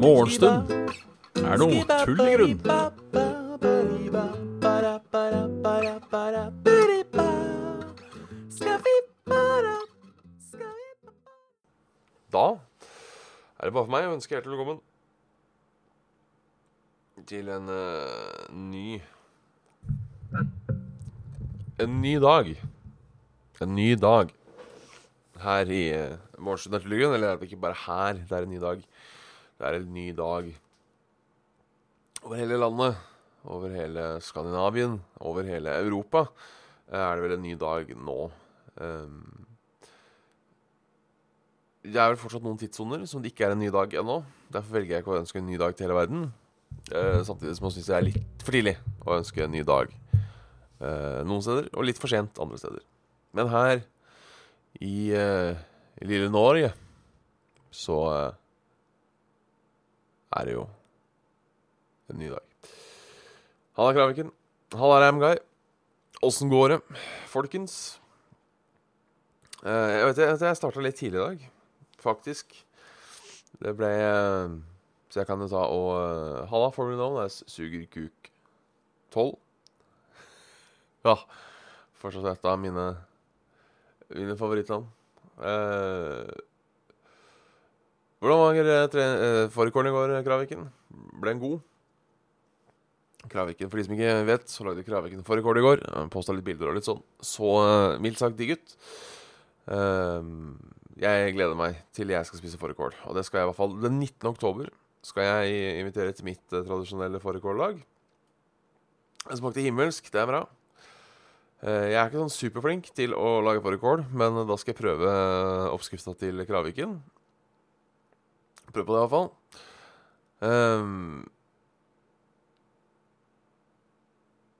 Morgenstund er noe tull i grunn. Da er det bare for meg å ønske hjertelig velkommen til en uh, ny En ny dag. En ny dag her i Morgenstund er. Eller er det ikke bare her det er en ny dag. Det er en ny dag over hele landet. Over hele Skandinavien. Over hele Europa eh, er det vel en ny dag nå. Um, det er vel fortsatt noen tidssoner som det ikke er en ny dag ennå. Derfor velger jeg ikke å ønske en ny dag til hele verden. Eh, samtidig som jeg syns det er litt for tidlig å ønske en ny dag eh, noen steder, og litt for sent andre steder. Men her i, uh, lille Norge så uh, er det jo en ny dag. Halla, Kraviken. Halla, Ramguy. Åssen går det, folkens? Uh, jeg vet jeg, jeg starta litt tidlig i dag faktisk. Det ble Så jeg kan jo ta og Halla, får known as Det er Sugerkuk 12. Ja. Fortsatt et av mine Mine favorittland. Eh, hvordan var uh, fårikålen i går, Kraviken? Ble den god? Kraviken, For de som ikke vet, så lagde Kraviken fårikål i går. Posta litt bilder og litt sånn. Så eh, mildt sagt digg ut. Eh, jeg gleder meg til jeg skal spise fårikål. Og det skal jeg i hvert fall Den 19. oktober skal jeg invitere til mitt uh, tradisjonelle fårikållag. Det smakte himmelsk. Det er bra. Uh, jeg er ikke sånn superflink til å lage fårikål, men da skal jeg prøve oppskrifta til Kraviken. Prøv på det, i hvert fall. Um,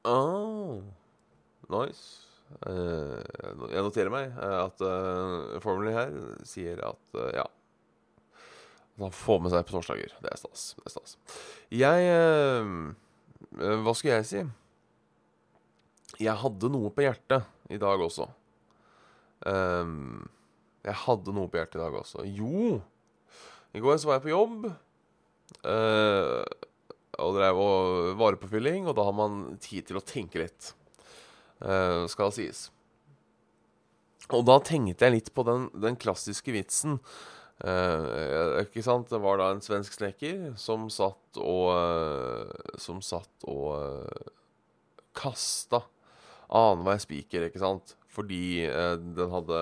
oh, nice. Uh, jeg noterer meg at uh, formelen her sier at uh, ja At han får med seg på torsdager. Det er stas. Det er stas. Jeg Hva skulle jeg si? Jeg hadde noe på hjertet i dag også. Um, jeg hadde noe på hjertet i dag også. Jo! I går så var jeg på jobb. og drev og varepåfylling, og da har man tid til å tenke litt. Uh, skal sies. Og da tenkte jeg litt på den, den klassiske vitsen. Uh, ikke sant? Det var da en svensk snekker som satt og uh, Som satt og uh, kasta annenhver spiker, ikke sant? Fordi den hadde,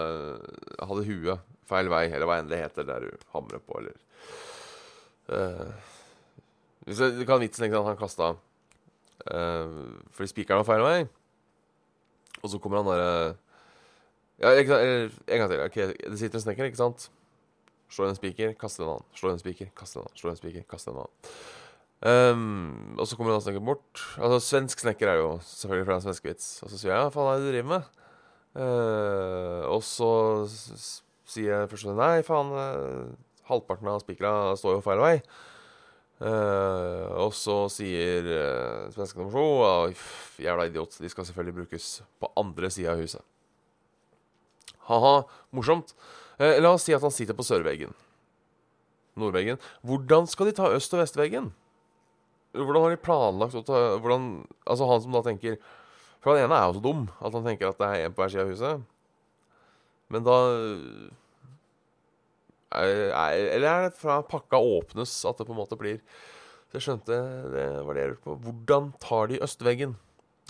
hadde huet feil vei, eller hva enn det heter der du hamrer på, eller Hvis Du kan vitsen ikke sant? Han kasta fordi spikeren var feil vei. Og så kommer han derre Ja, ikke sant, eller, en gang til. ok, Det sitter en snekker, ikke sant? Slår en spiker, kaster en annen. Slår en spiker, kaster en annen. Slår en spiker, kaster en annen. Um, og så kommer en snekker bort. Altså, Svensk snekker er jo selvfølgelig fra en svenskevits. Og så sier jeg 'hva faen er det du driver med?' Uh, og så sier jeg først nei, faen, uh, halvparten av spikra står jo feil vei. Uh, og så sier uh, svenske nummer to Jævla idiot. De skal selvfølgelig brukes på andre sida av huset. Ha-ha, morsomt. Uh, la oss si at han sitter på sørveggen. Nordveggen. Hvordan skal de ta øst- og vestveggen? Hvordan har de planlagt å ta hvordan, Altså han som da tenker For han ene er jo så dum at han tenker at det er én på hver side av huset. Men da eller er det fra pakka åpnes at det på en måte blir Så jeg skjønte det var det jeg lurte på. Hvordan tar de østveggen?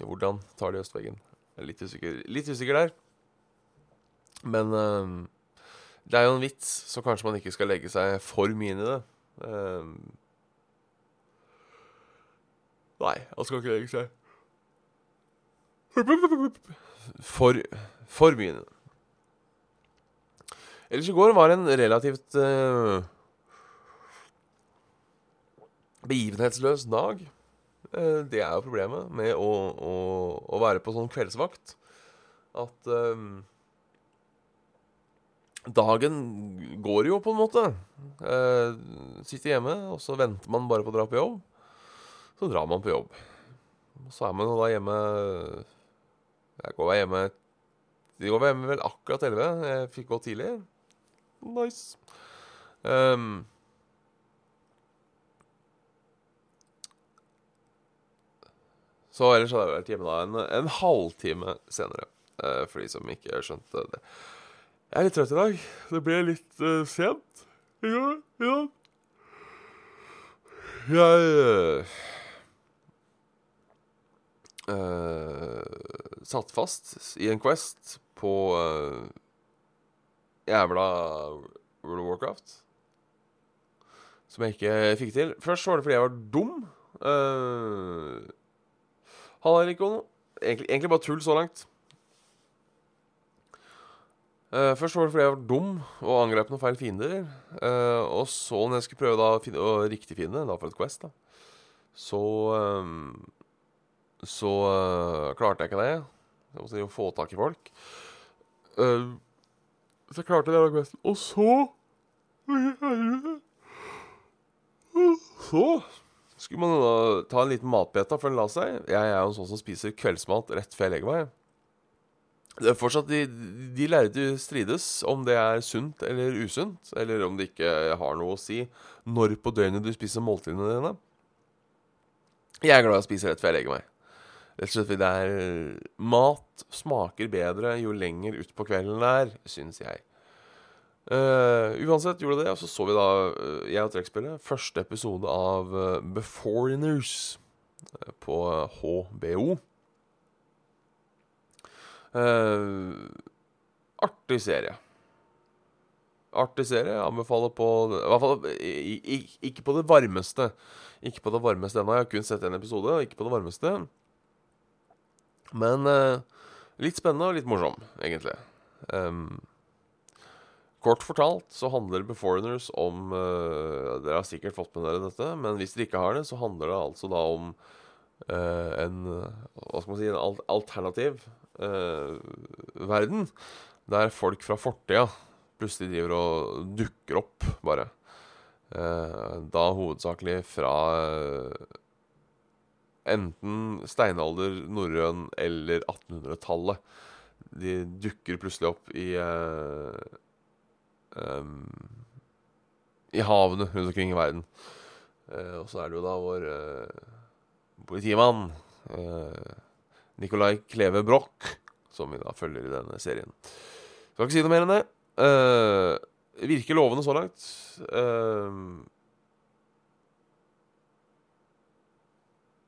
Hvordan tar de østveggen? Jeg er litt usikker, litt usikker der. Men uh, det er jo en vits, så kanskje man ikke skal legge seg for mye inn i det. Uh, nei, han skal ikke legge seg for, for mye. Ellers i går var en relativt uh, begivenhetsløs dag. Uh, det er jo problemet med å, å, å, være på sånn kveldsvakt. At uh, dagen går jo, på en måte. sitter hjemme, og så venter man bare på å dra på jobb. Så drar man på jobb. Og så er man jo da hjemme Jeg går hjemme De går hjemme vel akkurat 11. Jeg fikk gå tidlig. Nice. Um, så ellers hadde jeg vært hjemme da en, en halvtime senere. uh, for de som ikke skjønte det. Jeg er litt trøtt i dag. Det ble litt uh, sent. Ja, ja. Jeg uh, satt fast i en Quest på uh, jævla World of Warcraft. Som jeg ikke fikk til. Først var det fordi jeg var dum. Uh, Halla, Rikon. Egentlig, egentlig bare tull så langt. Uh, først var det fordi jeg var dum og angrep noen feil fiender. Uh, og så, når jeg skulle prøve da å, riktig fiende, da for et Quest, da, så um, Så uh, klarte jeg ikke det. Jeg si, å få tak i folk. så jeg klarte det nok Questen. Og så Så skulle man da ta en liten matbeta før den la seg. Jeg er jo sånn som spiser kveldsmat rett før jeg legger meg. Det er fortsatt de, de lærde strides om det er sunt eller usunt, eller om det ikke har noe å si når på døgnet du spiser måltidene dine. Jeg er glad i å spise rett før jeg legger meg. Rett og slett fordi det er Mat smaker bedre jo lenger utpå kvelden det er, syns jeg. Uh, uansett gjorde det, og så så vi da, uh, jeg og trekkspillet, første episode av uh, Beforeigners på HBO. Artig serie. Artig serie. Jeg anbefaler på I hvert fall ikke på det varmeste. Ikke på det varmeste ennå. Jeg har kun sett én episode. Ikke på det varmeste. Men uh, litt spennende og litt morsom, egentlig. Um, kort fortalt så handler Beforeigners om uh, Dere har sikkert fått med dere dette, men hvis dere ikke har det, så handler det altså da om en Hva skal man si En alternativ uh, verden der folk fra fortida plutselig driver og dukker opp, bare. Uh, da hovedsakelig fra uh, enten steinalder, norrøn eller 1800-tallet. De dukker plutselig opp i um, I havene rundt omkring i verden. og så er det jo da vår politimann. Nicolai Kleve Broch, som vi da følger i denne serien. Skal ikke si noe mer enn det. Uh, virker lovende så langt. Uh,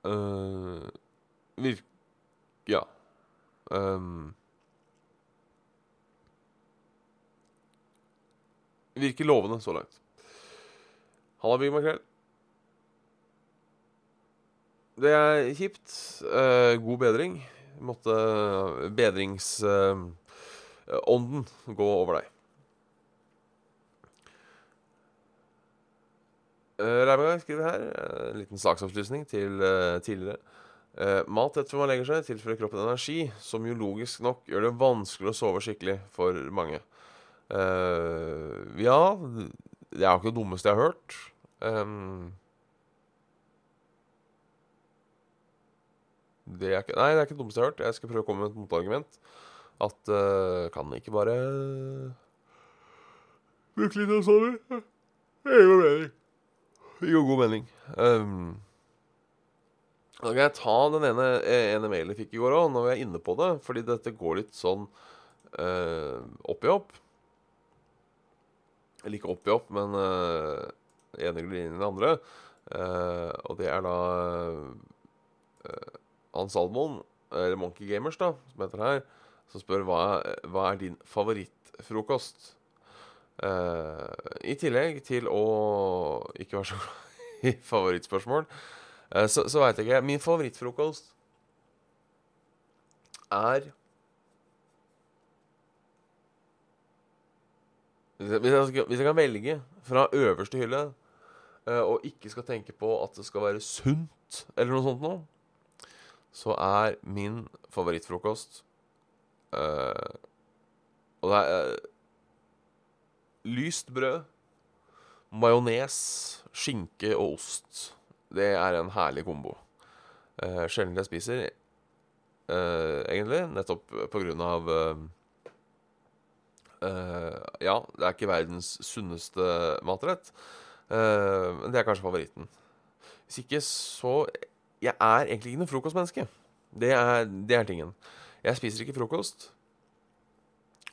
uh, virk... Ja. Um, virker lovende så langt. Halla, Big Makrell. Det er kjipt. Uh, god bedring. Måtte bedringsånden uh, gå over deg. Reiberg skriver her en liten saksopplysning til tidligere. mat etter man legger seg, tilfører kroppen energi, som jo logisk nok gjør det vanskelig å sove skikkelig for mange. ja, det er jo ikke det dummeste jeg har hørt. Det er ikke, nei, det er ikke det dummeste jeg har hørt. Jeg skal prøve å komme med et motargument. At kan ikke bare Bruke litt av sovet? Det gir god mening. Gir god mening. Um, da kan jeg ta den ene, ene mailen jeg fikk i går òg, når vi er inne på det. Fordi dette går litt sånn uh, opp i opp. Eller ikke opp i opp, men uh, ene glir inn i den andre. Uh, og det er da uh, Hans Salmon, eller Monkey Gamers, da, som heter her, som spør hva, hva er din favorittfrokost. Uh, I tillegg til å ikke være så glad i favorittspørsmål, uh, så, så veit jeg ikke. Min favorittfrokost er hvis jeg, skal, hvis jeg, kan velge fra øverste hylle, uh, og ikke skal tenke på at det skal være sunt, eller noe sånt noe så er min favorittfrokost uh, Og det er lyst brød, majones, skinke og ost. Det er en herlig kombo. Uh, sjelden jeg spiser, egentlig, nettopp på grunn av Eh, ja, det er ikke verdens sunneste matrett, men det er kanskje favoritten. Hvis ikke, så Jeg er egentlig ikke noe frokostmenneske. Det er, det er tingen. Jeg spiser ikke frokost.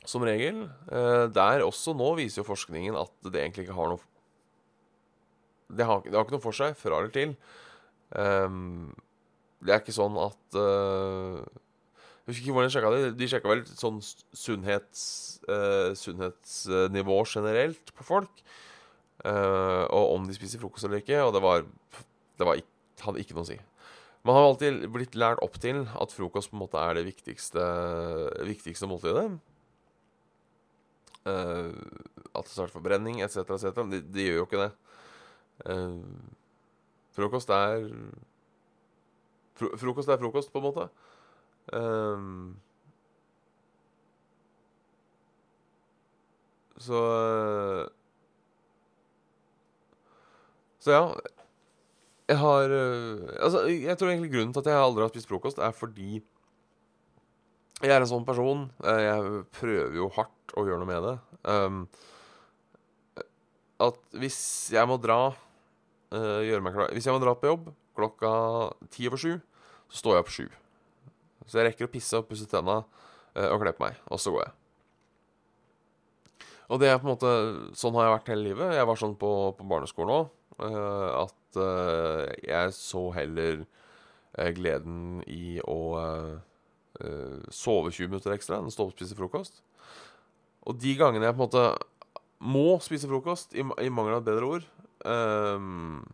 Som regel. Eh, der også nå viser jo forskningen at det egentlig ikke har noe Det har, det har ikke noe for seg fra eller til. Um, det er ikke sånn at uh, Jeg husker ikke hvordan de sjekka det. De sjekka vel sånn sunnhets, uh, sunnhetsnivå generelt på folk. Og om de spiser frokost eller ikke. Og det var Det var hadde ikke noe å si. Man har alltid blitt lært opp til at frokost på en måte er det viktigste, viktigste måltidet. Uh, at det starter forbrenning etc., etc. De, de gjør jo ikke det. Uh, frokost er fro Frokost er frokost, på en måte. Uh, så Så ja. Jeg har Altså, jeg tror egentlig grunnen til at jeg aldri har spist frokost, er fordi jeg er en sånn person. Jeg prøver jo hardt å gjøre noe med det. Um, at hvis jeg må dra uh, gjøre meg klar Hvis jeg må dra på jobb klokka ti over sju, så står jeg opp sju. Så jeg rekker å pisse og pusse tenna uh, og kle på meg, og så går jeg. Og det er på en måte Sånn har jeg vært hele livet. Jeg var sånn på, på barneskolen òg. Uh, at jeg så heller gleden i å sove 20 minutter ekstra enn å stå opp og spise frokost. Og de gangene jeg på en måte må spise frokost, i, i mangel av et bedre ord um,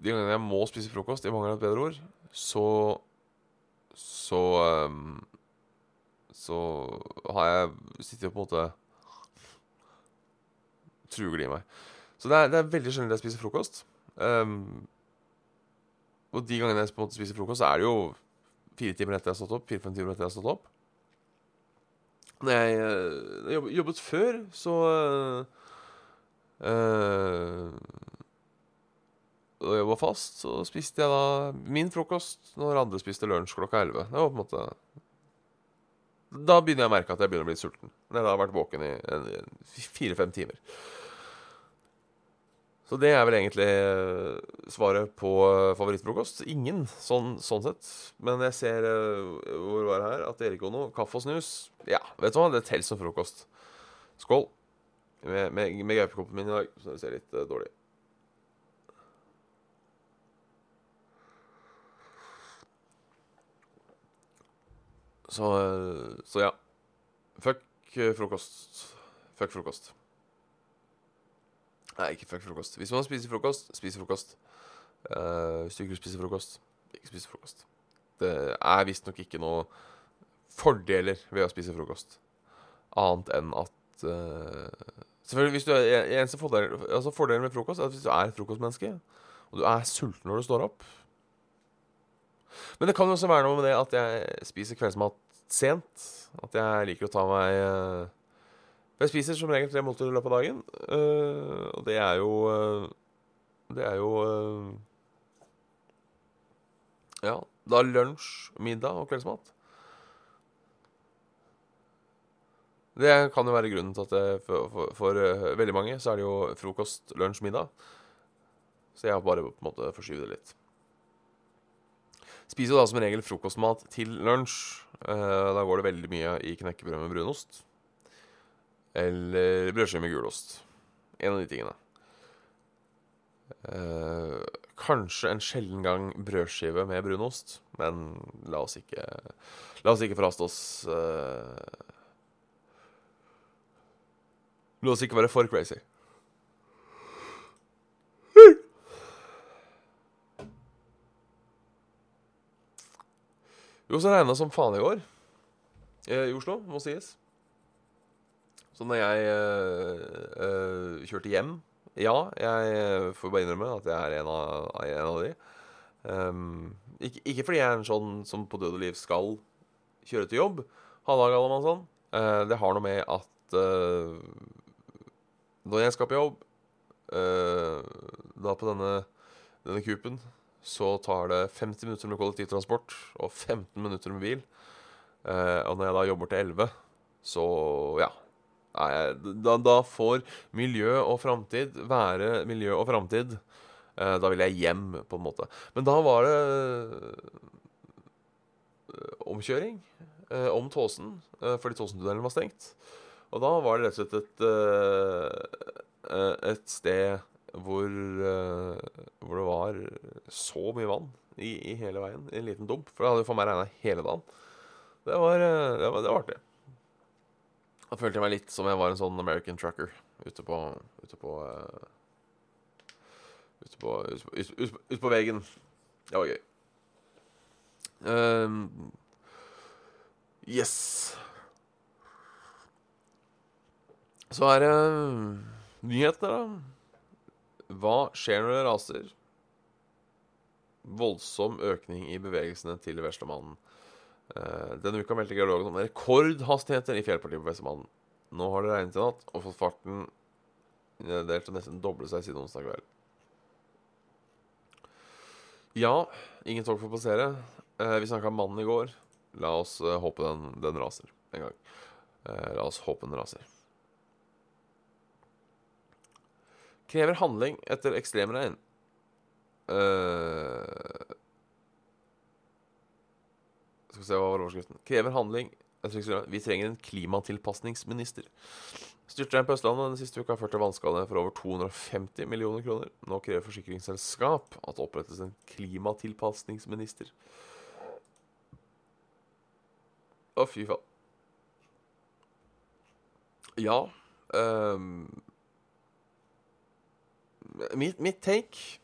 De gangene jeg må spise frokost, i mangel av et bedre ord, så Så um, Så har jeg sittet og på en måte truger de meg. Så det er, det er veldig sjelden jeg spiser frokost. Um, og de gangene jeg på en måte spiser frokost, så er det jo fire timer etter jeg har stått opp. Fire-fem timer etter jeg har stått opp. Når jeg, jeg jobbet, før, så øh, Da jeg var fast, så spiste jeg da min frokost når andre spiste lunsj klokka 11. Det var på en måte Da begynner jeg å merke at jeg begynner å bli sulten. Når jeg da har vært våken i fire-fem timer. Så det er vel egentlig svaret på favorittfrokost. Ingen, sånn, sånn sett. Men jeg ser hvor var det her, at Erik og noe, kaffe og snus Ja, vet du hva, det teller som frokost. Skål. Med, med, med gaupekoppen min i dag, så det ser litt uh, dårlig Så, så ja. Fuck frokost. Fuck frokost. Nei, ikke fuck frokost. Hvis man spiser frokost, spis frokost. Uh, hvis du ikke spiser frokost, ikke spis frokost. Det er visstnok ikke noe fordeler ved å spise frokost. Annet enn at uh, Selvfølgelig, hvis du er eneste fordel, altså Fordelen med frokost er at hvis du er et frokostmenneske, og du er sulten når du står opp Men det kan jo også være noe med det at jeg spiser kveldsmat sent. At jeg liker å ta meg uh, jeg spiser som regel tre måltider i løpet av dagen, uh, og det er jo uh, Det er jo uh, Ja, da lunsj, middag og kveldsmat. Det kan jo være grunnen til at det, for, for, for veldig mange så er det jo frokost, lunsj, middag. Så jeg har bare på en måte forskyvd det litt. Spiser jo da som regel frokostmat til lunsj. da går det veldig mye i knekkebrød med brunost. Eller brødskive med gulost. En av de tingene. Eh, kanskje en sjelden gang brødskive med brunost, men la oss ikke La oss ikke forhaste oss eh, La oss ikke være for crazy. Jo, så regna som faen i går eh, i Oslo, må sies. Så når jeg øh, kjørte hjem Ja, jeg får bare innrømme at jeg er en av, en av de. Um, ikke, ikke, fordi jeg er en sånn som på død og liv skal kjøre til jobb. Halla, sånn. Uh, det har noe med at uh, når jeg skal på jobb, uh, da på denne, denne kupen, så tar det 50 minutter med kollektivtransport og 15 minutter med bil. og når jeg da jobber til 11 Så ja. Da, da får miljø og framtid være miljø og framtid. Eh, da vil jeg hjem, på en måte. Men da var det eh, omkjøring eh, om Tåsen, fordi Tåsentunnelen var stengt. Og da var det rett og slett et, et sted hvor, hvor det var så mye vann i, i hele veien. I en liten dump. For det hadde jo for meg regna hele dagen. Det var, det var, det var artig. Da følte jeg meg litt som jeg var en sånn American trucker ute på Ute på eh, Ute på, ute på, ute på, ute på veien. Det var gøy. Um, yes. Så er det nyheter, da. Hva skjer når det raser? Voldsom økning i bevegelsene til Veslemannen. Eh, denne uka meldte geologen om rekordhastigheter i fjellpartiet på Vestemannen. Nå har det regnet i natt og fått farten delt til nesten doble seg siden onsdag kveld. Ja, ingen tog får passere. Eh, vi snakka om mannen i går. La oss eh, håpe den, den raser en gang. La oss håpe den raser. Krever handling etter ekstremregn. Uh, skal se, hva var overskriften? Krever handling. Vi trenger en klimatilpasningsminister. Styrtregn på Østlandet den siste uka har ført til vannskade for over 250 millioner kroner. Nå krever forsikringsselskap at det opprettes en klimatilpasningsminister. Å, fy faen. Ja um, mitt, mitt take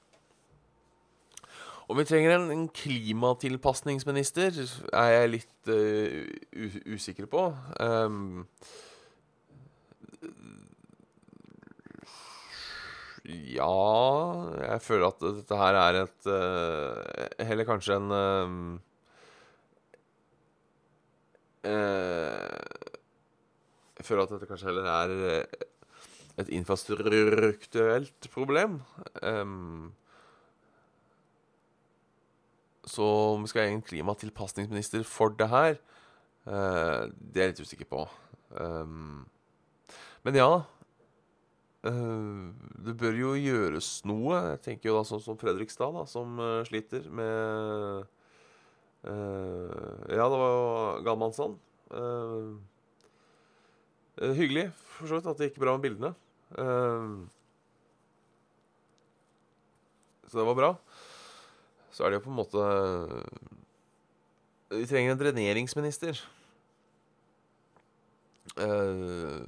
Om vi trenger en, en klimatilpasningsminister, er jeg litt uh, usikker på. Um, ja Jeg føler at dette her er et uh, Heller kanskje en um, uh, Jeg føler at dette kanskje heller er et infrastrukturelt problem. Ehm, så om vi skal ha en klimatilpasningsminister for det her, uh, det er jeg litt usikker på. Um, men ja Uh, Det bør jo gjøres noe. Jeg tenker jo da sånn som Fredrikstad, da, som uh, sliter med Ja, det var jo Galmannsand. Hyggelig for så vidt at det gikk bra med bildene. Så det var bra. Så er det jo på en måte Vi trenger en dreneringsminister. Uh,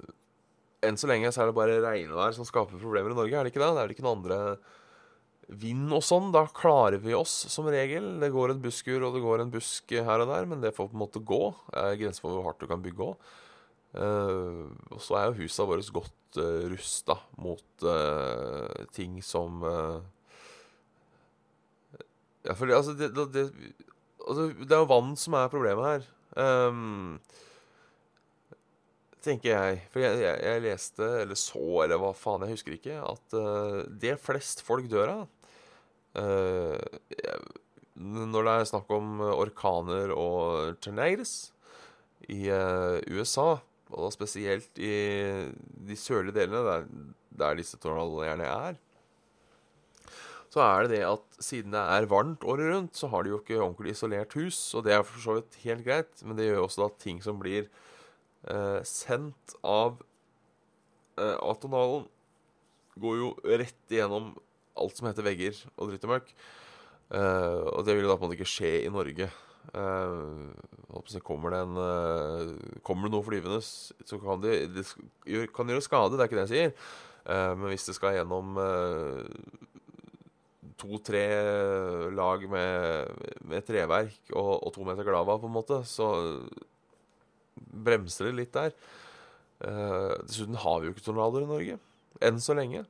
enn så lenge så er det bare regnvær som skaper problemer i Norge, er det ikke det? Det er vel ikke noen andre vind og sånn. Da klarer vi oss som regel. Det går en busskur og det går en busk her og der, men det får på en måte gå. Det er grenser for hvor hardt du kan bygge òg. og så er jo husa våre godt uh, rusta mot uh, ting som eh, Ja, for altså, det, det, det, altså, det er jo vann som er problemet her. Um, tenker jeg. For jeg, jeg, jeg leste, eller så, eller hva faen, jeg husker ikke, at uh, det flest folk dør av uh, Når det er snakk om orkaner og tornadoes i uh, USA, og da spesielt i de sørlige delene, der, der disse tornadoene gjerne er, så er det det at siden det er varmt året rundt, så har de jo ikke ordentlig isolert hus, og det er for så vidt helt greit, men det gjør også at ting som blir eh, sendt av eh, atonalen, går jo rett igjennom alt som heter vegger og dritt og møkk. Eh, og det vil jo da på en måte ikke skje i Norge. Eh, kommer, det en, eh, kommer det noe flyvende, så kan det, det kan gjøre skade, det er ikke det jeg sier. Eh, men hvis det skal gjennom eh, to-tre lag med, med treverk og, og to meter glava, på en måte, så bremser det litt der. Uh, dessuten har vi jo ikke tornadoer i Norge. Enn så lenge.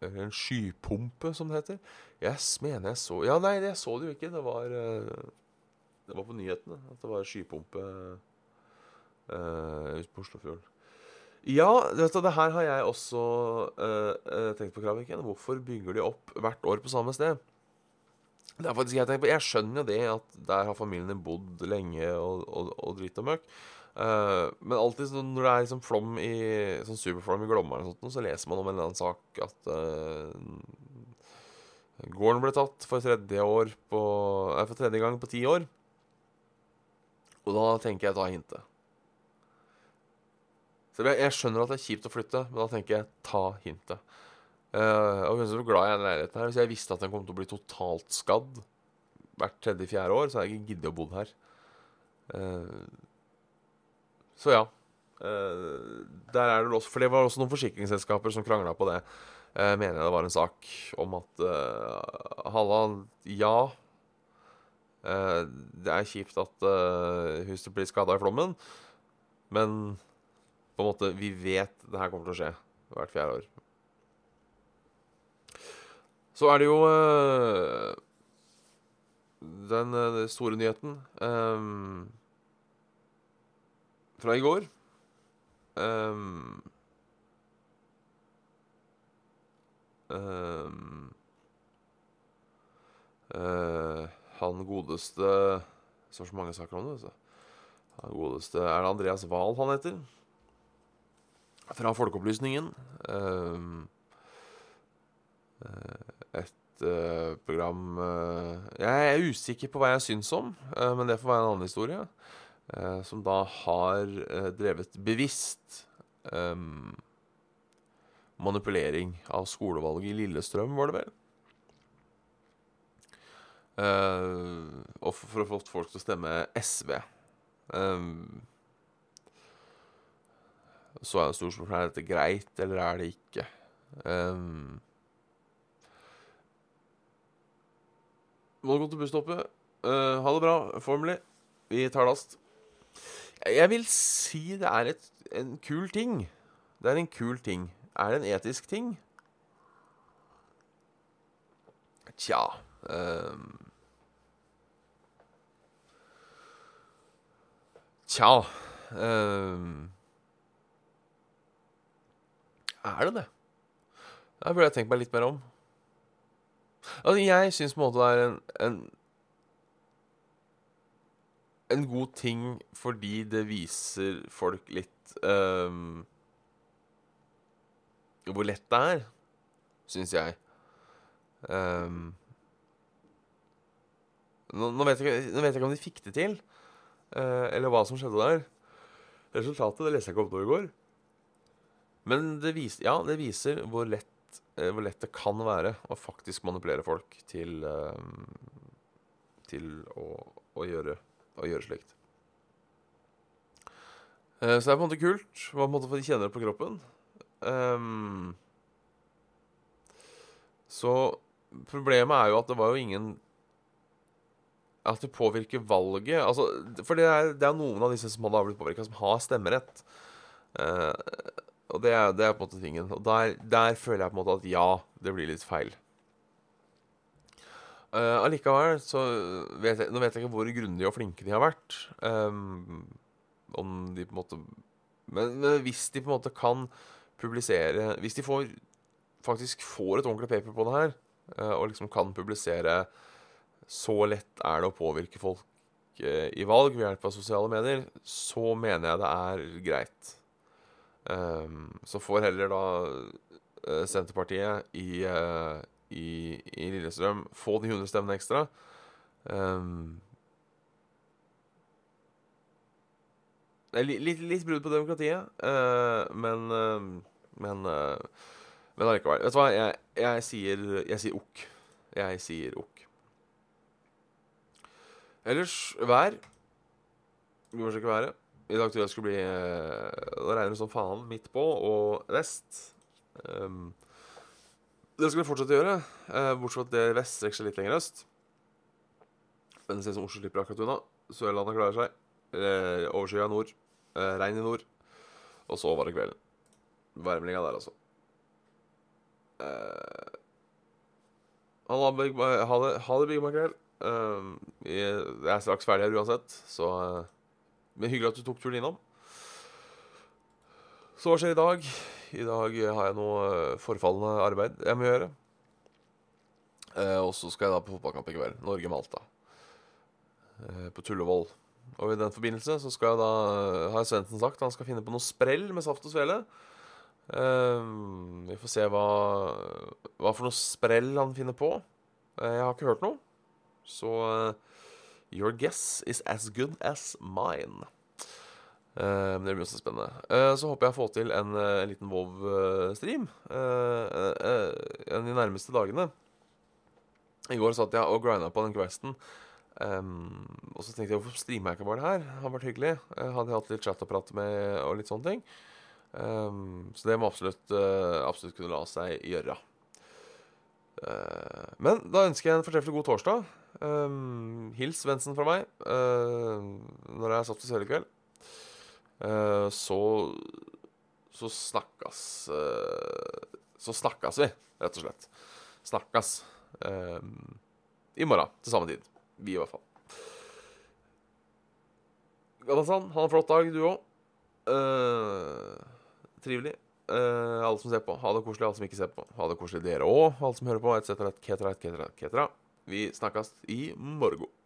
Eller en skypumpe, som det heter. Jeg s- mener jeg så Ja, nei, jeg så det jo ikke. Det var eh, Det var på nyhetene at det var skypumpe uh, på Oslofjorden. Ja, vet du, det her har jeg også uh, eh, tenkt på, Kraviken. Hvorfor bygger de opp hvert år på samme sted? Det er faktisk Jeg tenker på Jeg skjønner jo det at der har familien bodd lenge og, og, og dritt og møkk. Uh, men alltid når det er liksom flom i Sånn superflom i Glomma, eller sånt, så leser man om en eller annen sak at uh, gården ble tatt for tredje, år på, nei, for tredje gang på ti år. Og da tenker jeg ta hintet. Så jeg, jeg skjønner at det er kjipt å flytte, men da tenker jeg ta hintet. Uh, og jeg er så glad i den leiligheten her. Hvis jeg visste at den kom til å bli totalt skadd hvert tredje-fjerde år, så hadde jeg ikke giddet å bo her. Uh, så ja. Uh, der er det også, For det var også noen forsikringsselskaper som krangla på det. Uh, mener jeg det var en sak om at uh, Halla, ja. det er kjipt at huset blir skada i flommen, men på en måte, vi vet det her kommer til å skje hvert fjerde år. Så er det jo øh, den, den, øh, store nyheten um, fra i går. Um, um, uh, han godeste Så mange saker om det. Så. Han godeste Er det Andreas Wahl han heter? Fra Folkeopplysningen. Um, et uh, program Jeg er usikker på hva jeg syns om, men det får være en annen historie. som da har drevet bevisst manipulering av skolevalget i Lillestrøm, var det vel? og for, å få folk til å stemme SV. Um, så er det stort spørsmål er greit, eller er det ikke. Um, Må gå til busstoppet. Uh, ha det bra. Formelig. Vi tar last. Jeg vil si det er et, en kul ting. Det er en kul ting. Er det en etisk ting? Tja um, Tja um, Er det det? Da burde jeg tenkt meg litt mer om. Altså, jeg syns på en måte det er en, en, en god ting fordi det viser folk litt um, Hvor lett det er, syns jeg. Um, nå, nå, vet jeg, nå, vet jeg, ikke om de fikk det til, uh, eller hva som skjedde der. Resultatet det leste jeg ikke opp nå i går. Men det, viser, ja, det viser hvor lett Eh, hvor lett det kan være å faktisk manipulere folk til eh, Til å, å, gjøre, å gjøre slikt. Eh, så det er på en måte kult. På en kjenner det på kroppen. Så problemet er jo at det var jo ingen At det påvirker valget. Altså, for det er, det er noen av disse som hadde blitt påvirka, som har stemmerett. Uh, og det er, det er, på en måte tingen. Og der, der, føler jeg på en måte at ja, det blir litt feil. Uh, allikevel så vet jeg, Nå vet jeg ikke hvor grundige og flinke de har vært. Um, om de på en måte men, men, hvis de på en måte kan publisere Hvis de får, faktisk får et ordentlig paper på det her, uh, og liksom kan publisere Så lett er det å påvirke folk uh, i valg ved hjelp av sosiale medier, så mener jeg det er greit. Um, så får heller da uh, Senterpartiet i, uh, i, i, Lillestrøm få de 100 stemmene ekstra. Um, litt, litt brudd på demokratiet, uh, men Men Men allikevel. Vet du hva? Jeg, jeg sier Jeg sier ok. Jeg sier ok. Ellers vær. Vi må sjekke været. I dag tror jeg skulle bli uh, Det regner som faen midt på og vest. Um, det skal vi fortsette å gjøre, uh, bortsett fra at det vest strekker seg litt lenger øst. Men det ser ut som Oslo slipper akkurat unna. Sørlandet klarer seg. Uh, Overskya nord. Uh, regn i nord. Og så var det kvelden. Værmeldinga der, altså. Uh, ha det, ha det Big Makrell. Uh, jeg er straks ferdig her uansett, så uh, men hyggelig at du tok turen innom. Så hva skjer i dag? I dag har jeg noe eh, forfallende arbeid jeg må gjøre. Eh, og så skal jeg da på fotballkamp i kveld. Norge-Malta. Eh, på Tullevoll. Og i den forbindelse så skal jeg da har Svendsen sagt han skal finne på noe sprell med saft og svele. Eh, vi får se hva, hva for noe sprell han finner på. Eh, jeg har ikke hørt noe. Så eh, your guess is as good as mine. Uh, det blir også spennende. Uh, så håper jeg å få til en, eh, en liten Vov-stream de nærmeste dagene. I går satt jeg og grinda på den questen. Um, og så tenkte jeg hvorfor streamer jeg ikke bare det her? Det hadde vært hyggelig. Jeg hadde hatt litt chat og prat med og litt sånne ting. Um, så det må absolutt, uh, absolutt kunne la seg gjøre. Uh, men da ønsker jeg en fortreffelig god torsdag. Um, hils Svendsen fra meg uh, når jeg satt til hele kveld. så så snakkas Så snakkas vi, rett og slett. Snakkas. Um, I morgen til samme tid. Vi, i hvert fall. Galatan, ha en flott dag, du òg. Uh, trivelig. Uh, alle som ser på, ha det koselig. Alle som ikke ser på, ha det koselig dere òg. Alle som hører på, etc., etc., etc. Vi snakkes i morgen.